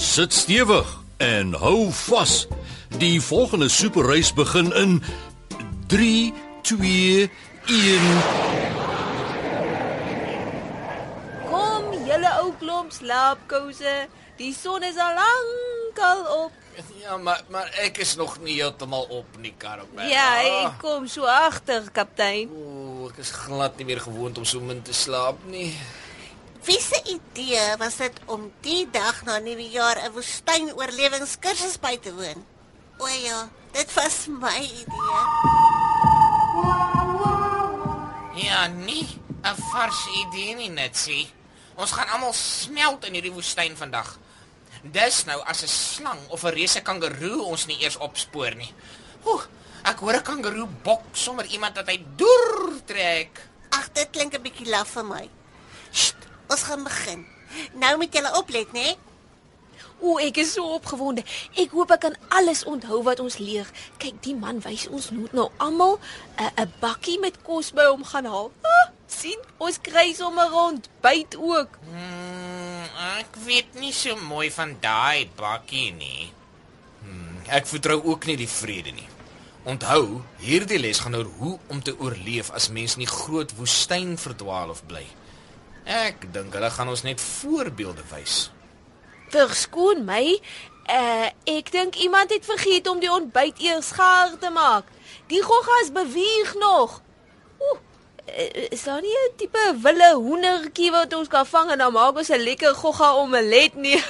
Sit stewig en hou vas. Die volgende superreis begin in 3 2 1 Kom julle ou klomp slaapkouse. Die son is al lankal op. Ja, maar maar ek is nog nie heeltemal op nie, Karabel. Ja, ek kom so agter, kaptein. Ooh, ek is glad nie meer gewoond om so min te slaap nie. Wie se idee was dit om die dag na Nuwejaar 'n woestynoorlewingskursus by te woon? O ja, dit was my idee. Ja, nee, 'n vars idee nie net sê. Ons gaan almal smelt in hierdie woestyn vandag. Dis nou as 'n slang of 'n reuse kangeroe ons nie eers opspoor nie. Oeh, ek hoor 'n kangeroe bok sommer iemand dat hy deur trek. Ag, dit klink 'n bietjie laf vir my. Sst, ons gaan begin. Nou moet julle oplet, né? O, ek is so opgewonde. Ek hoop ek kan alles onthou wat ons leer. Kyk, die man wys ons moet nou almal 'n 'n bakkie met kos by hom gaan haal. Ah, sien, ons kry sommer rond, byt ook. Hmm, ek weet nie so mooi van daai bakkie nie. Ek vertrou ook nie die vrede nie. Onthou, hierdie les gaan oor hoe om te oorleef as mens in die groot woestyn verdwaal of bly. Ek dink hulle gaan ons net voorbeelde wys. Verskoon my. Uh, ek dink iemand het vergeet om die ontbyt eers gaar te maak. Die goggas beweeg nog. Oeh, eh, is daar nie 'n tipe wille hoendertjie wat ons kan vang en dan maak ons 'n lekker gogga omelet nie?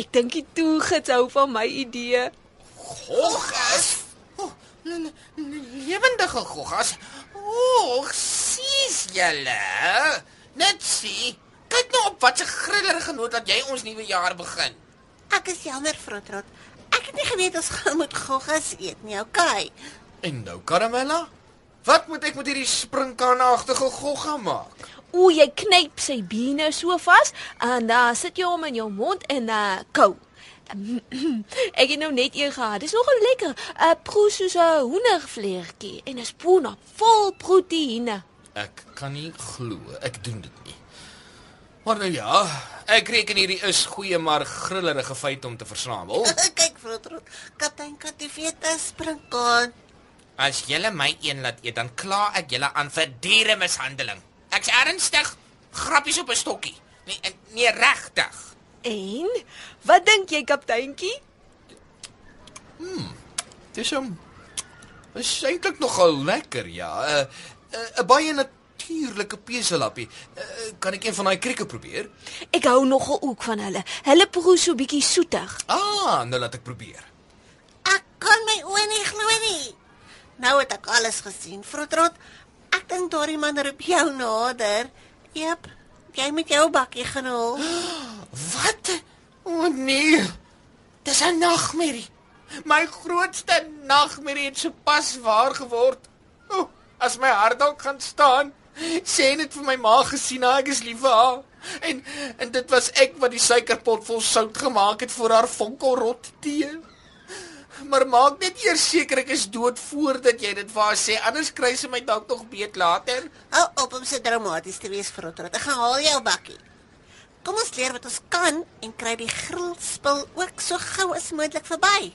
ek dink die toegits hou van my idee. Goggas. Oh, le- le- lewendige goggas. O, oh, sies julle. Net sien. Kyk nou op wat 'n grillerige noot dat jy ons nuwe jaar begin. Ek is jammer, Frotrot. Ek het nie geweet ons gaan moet goggas eet nie, okay? En nou, Karamella, wat moet ek met hierdie springkanagtige gogga maak? O, jy knyp sy bene so vas en dan sit jy hom in jou mond en uh kou. Ek het nou net een gehad. Dis nogal lekker. 'n Proe soos 'n hoendervleertjie en 'n spoon op vol proteïene. Ek kan nie glo ek doen dit nie. Maar nou ja, ek reken hierdie is goeie maar grillerige feite om te versamel. Kyk, Frotrot. Kaptein Kativeta springkaan. As julle my een laat eet, dan kla ek julle aan vir diere mishandeling. Ek's ernstig. Grappies op 'n stokkie. Nee, nee regtig. En wat dink jy, kapteintjie? Dis hom. Is eintlik nogal lekker, ja. uh, 'n uh, baie natuurlike peselappie. Uh, kan ek een van daai krieke probeer? Ek hou nogal ook van hulle. Hulle proe so bietjie soetig. Ah, nou laat ek probeer. Ek kan my oë nie glo nie. Nou het ek alles gesien, Frotrot. Ek dink daardie man roep jou nader. Jep. Jy met jou bakkie gaan haal. Wat? O oh, nee. Dis 'n nagmerrie. My grootste nagmerrie het sopas waar geword. O, oh, as my hart dalk gaan staan, sê net vir my ma gesien ek is lief vir haar. En en dit was ek wat die suikerpot vol sout gemaak het vir haar fonkelrot tee. Maar maak net eers seker ek is dood voordat jy dit vir haar sê, anders kry sy my dalk nog beet later. Hou op om so dramaties te wees, Frotrot. Ek gaan haal jou bakkie. Kom ons leer wat ons kan en kry die grillspil ook so gou as moontlik verby.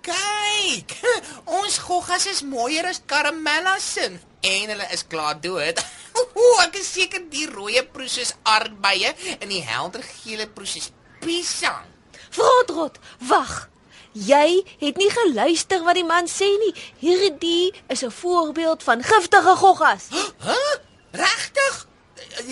Kyk, ons goggas is mooier as karamella se en hulle is klaar dood. Ooh, ek is seker die rooi proes is aardbeie en die helder gele proes is piesang. Frotrot, wag. Jy het nie geluister wat die man sê nie. Hierdie is 'n voorbeeld van giftige goggas. Hæ? Regtig?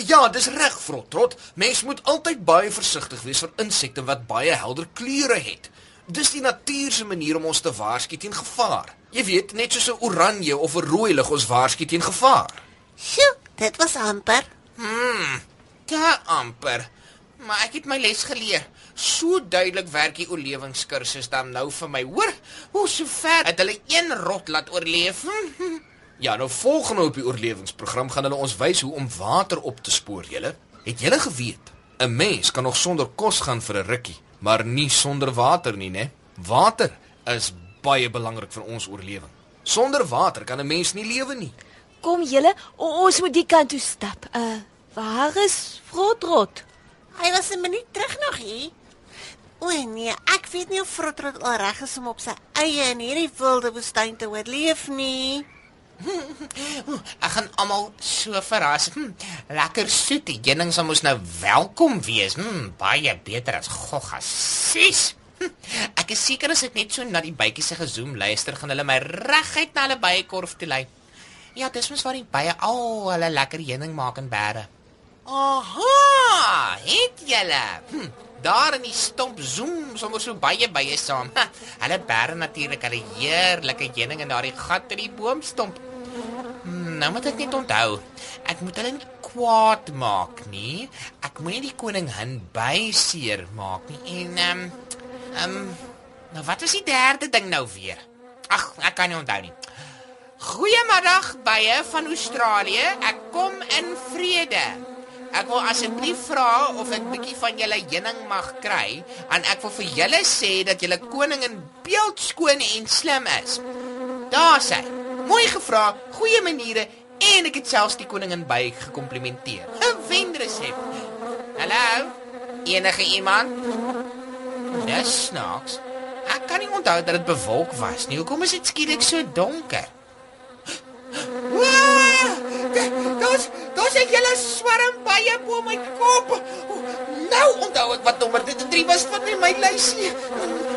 Ja, dis reg, Frotrot. Mens moet altyd baie versigtig wees vir insekte wat baie helder kleure het. Dis die natuur se manier om ons te waarsku teen gevaar. Jy weet, net soos 'n oranje of 'n rooi lig ons waarsku teen gevaar. Sjoe, dit was amper. Hmm. Te amper. Maar ek het my les geleer. So duidelik werk die oorlewingskursus dan nou vir my. Hoor, hoe so ver het hulle een rot laat oorleef. Ja, nou volgende op die oorlewingsprogram gaan hulle ons wys hoe om water op te spoor, julle. Het julle geweet? 'n Mens kan nog sonder kos gaan vir 'n rukkie, maar nie sonder water nie, né? Water is baie belangrik vir ons oorlewing. Sonder water kan 'n mens nie lewe nie. Kom julle, ons moet die kant toe stap. Uh, waar is Frotrot? Hy was 'n minuut terug nog hier. O nee, ek weet nie of Frotrot al reg is om op sy eie in hierdie wilde woestyn te oorleef nie. Ek gaan almal so verras. Hm, lekker soet. Die heuning sal mos nou welkom wees. Hm, baie beter as goggassies. Hm, ek is seker as ek net so na die bytjies se gezoom luister, gaan hulle my reguit na hulle byekorf toe lei. Ja, dis mos waar die bye al hulle lekker heuning maak in berge. Aha, het julle. Hm, daar in die stomp zoom sommer so baie bye saam. Ha, hulle bære natuurlik hulle heerlike heuning in daardie gat in die boomstomp. Nou moet ek net onthou. Ek moet hulle nie kwaad maak nie. Ek moet nie die koning hin byseer maak nie. En ehm um, ehm um, nou wat is die derde ding nou weer? Ag, ek kan nie onthou nie. Goeiemiddag bye van Australië. Ek kom in vrede. Ek wil asseblief vra of ek bietjie van julle heuning mag kry en ek wil vir julle sê dat julle koning in beeldskoon en slim is. Daar sê. Mooi gevra, goeie maniere en ek het selfs die koningin by gekomplimenteer. 'n Wenresep. Hallo? Enige iemand? Dis snaaks. Ek kan nie onthou dat dit bewolk was nie. Hoekom is dit skielik so donker? Daar's daar's 'n hele swarm baie bo my kop. Nou onthou ek wat nommer dit 3 was van my lysie.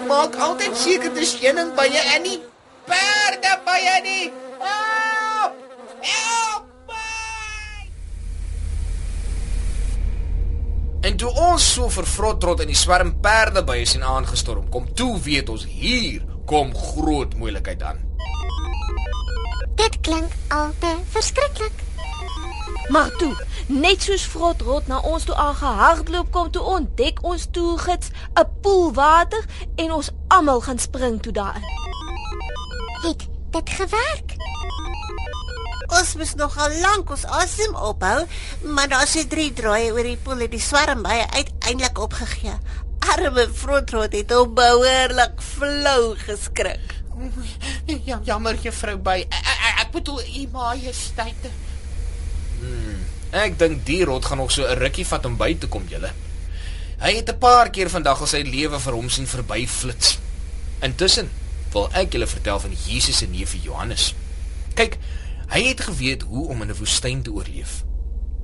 Maak altyd seker dis heuning baie en nie perde baie nie. Help! Help! my! En toe ons so vervrotrot in die swerm perde by is en aangestorm kom, toe weet ons hier kom groot moeilikheid aan. Dit klink al te verskriklik. Maar toe, net soos Frotrot na ons toe aangehardloop kom toe ontdek ons toegids 'n poel water en ons almal gaan spring toe daarin. Het dit gewerk? Ons moes nog al lank ons asem ophou, maar daar's se drie draaie oor die poel het die swarm baie uiteindelik opgegee. Arme Frotrot het hom behoorlik flou geskrik. Ja, jammer juffrou by. Ek, ek, ek bedoel u majesteit. Ek dink die rot gaan nog so 'n rukkie vat om by te kom, julle. Hy het 'n paar keer vandag al sy lewe vir hom sien verbyflits. Intussen wil ek julle vertel van Jesus se neef Johannes. Kyk, hy het geweet hoe om in 'n woestyn te oorleef.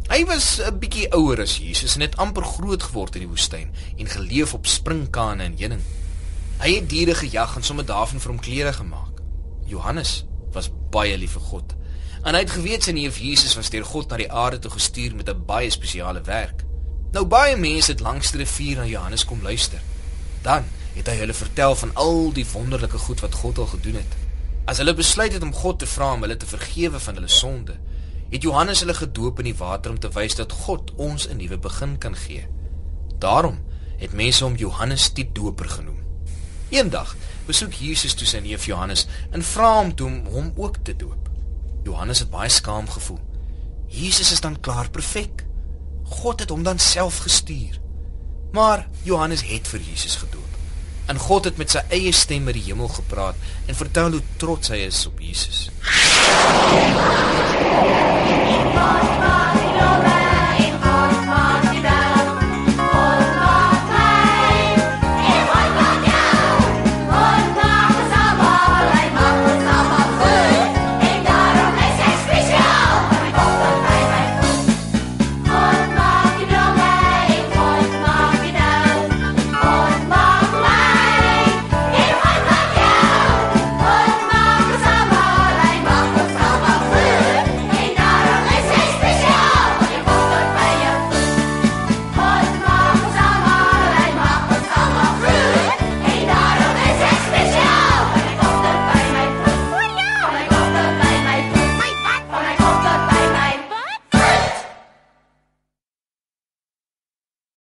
Hy was 'n bietjie ouer as Jesus en het amper groot geword in die woestyn en geleef op springkane en heuning. Hy het diere gejag en sommer daarvan vir hom klere gemaak. Johannes was baie lief vir God. En hy het geweet sy neef Jesus was deur God na die aarde toe gestuur met 'n baie spesiale werk. Nou baie mense het langs die rivier na Johannes kom luister. Dan het hy hulle vertel van al die wonderlike goed wat God al gedoen het. As hulle besluit het om God te vra om hulle te vergewe van hulle sonde, het Johannes hulle gedoop in die water om te wys dat God ons 'n nuwe begin kan gee. Daarom het mense hom Johannes die Doper genoem. Eendag besoek Jesus toe sy neef Johannes en vra hom toe om hom ook te doop. Johannes het baie skaam gevoel. Jesus is dan klaar perfek. God het hom dan self gestuur. Maar Johannes het vir Jesus gedoop. En God het met sy eie stem met die hemel gepraat en vertel hoe trots hy is op Jesus.